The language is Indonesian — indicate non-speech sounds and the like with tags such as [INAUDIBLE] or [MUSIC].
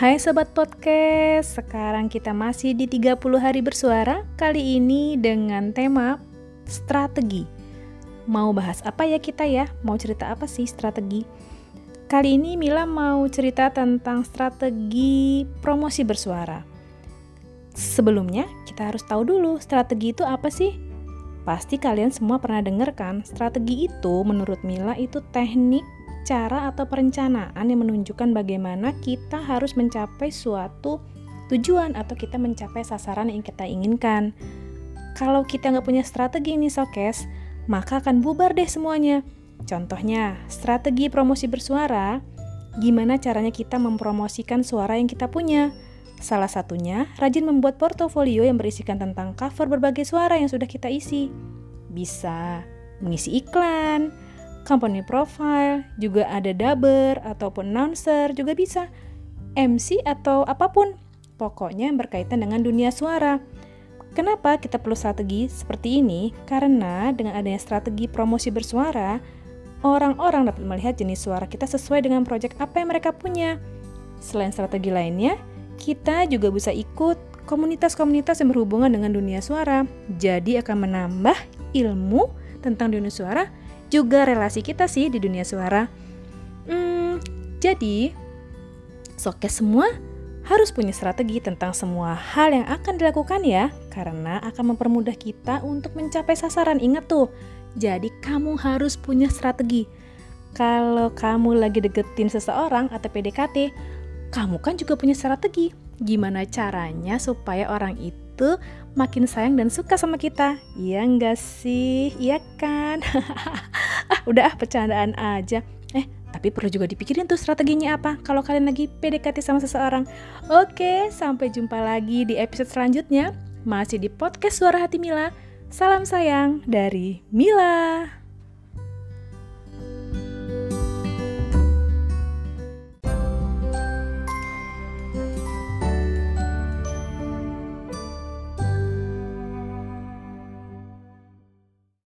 Hai Sobat Podcast, sekarang kita masih di 30 hari bersuara Kali ini dengan tema strategi Mau bahas apa ya kita ya? Mau cerita apa sih strategi? Kali ini Mila mau cerita tentang strategi promosi bersuara Sebelumnya, kita harus tahu dulu strategi itu apa sih? Pasti kalian semua pernah dengar kan? Strategi itu menurut Mila itu teknik cara atau perencanaan yang menunjukkan bagaimana kita harus mencapai suatu tujuan atau kita mencapai sasaran yang kita inginkan. Kalau kita nggak punya strategi nih Sokes, maka akan bubar deh semuanya. Contohnya, strategi promosi bersuara, gimana caranya kita mempromosikan suara yang kita punya. Salah satunya, rajin membuat portofolio yang berisikan tentang cover berbagai suara yang sudah kita isi. Bisa mengisi iklan, company profile, juga ada dubber ataupun announcer juga bisa. MC atau apa pun. Pokoknya yang berkaitan dengan dunia suara. Kenapa kita perlu strategi seperti ini? Karena dengan adanya strategi promosi bersuara, orang-orang dapat melihat jenis suara kita sesuai dengan proyek apa yang mereka punya. Selain strategi lainnya, kita juga bisa ikut komunitas-komunitas yang berhubungan dengan dunia suara. Jadi akan menambah ilmu tentang dunia suara juga relasi kita sih di dunia suara. Hmm, jadi, soke semua harus punya strategi tentang semua hal yang akan dilakukan ya, karena akan mempermudah kita untuk mencapai sasaran. Ingat tuh, jadi kamu harus punya strategi. Kalau kamu lagi deketin seseorang atau PDKT, kamu kan juga punya strategi. Gimana caranya supaya orang itu makin sayang dan suka sama kita? Iya enggak sih? Iya kan? [LAUGHS] ah udah ah bercandaan aja eh tapi perlu juga dipikirin tuh strateginya apa kalau kalian lagi PDKT sama seseorang. Oke, sampai jumpa lagi di episode selanjutnya. Masih di podcast Suara Hati Mila. Salam sayang dari Mila.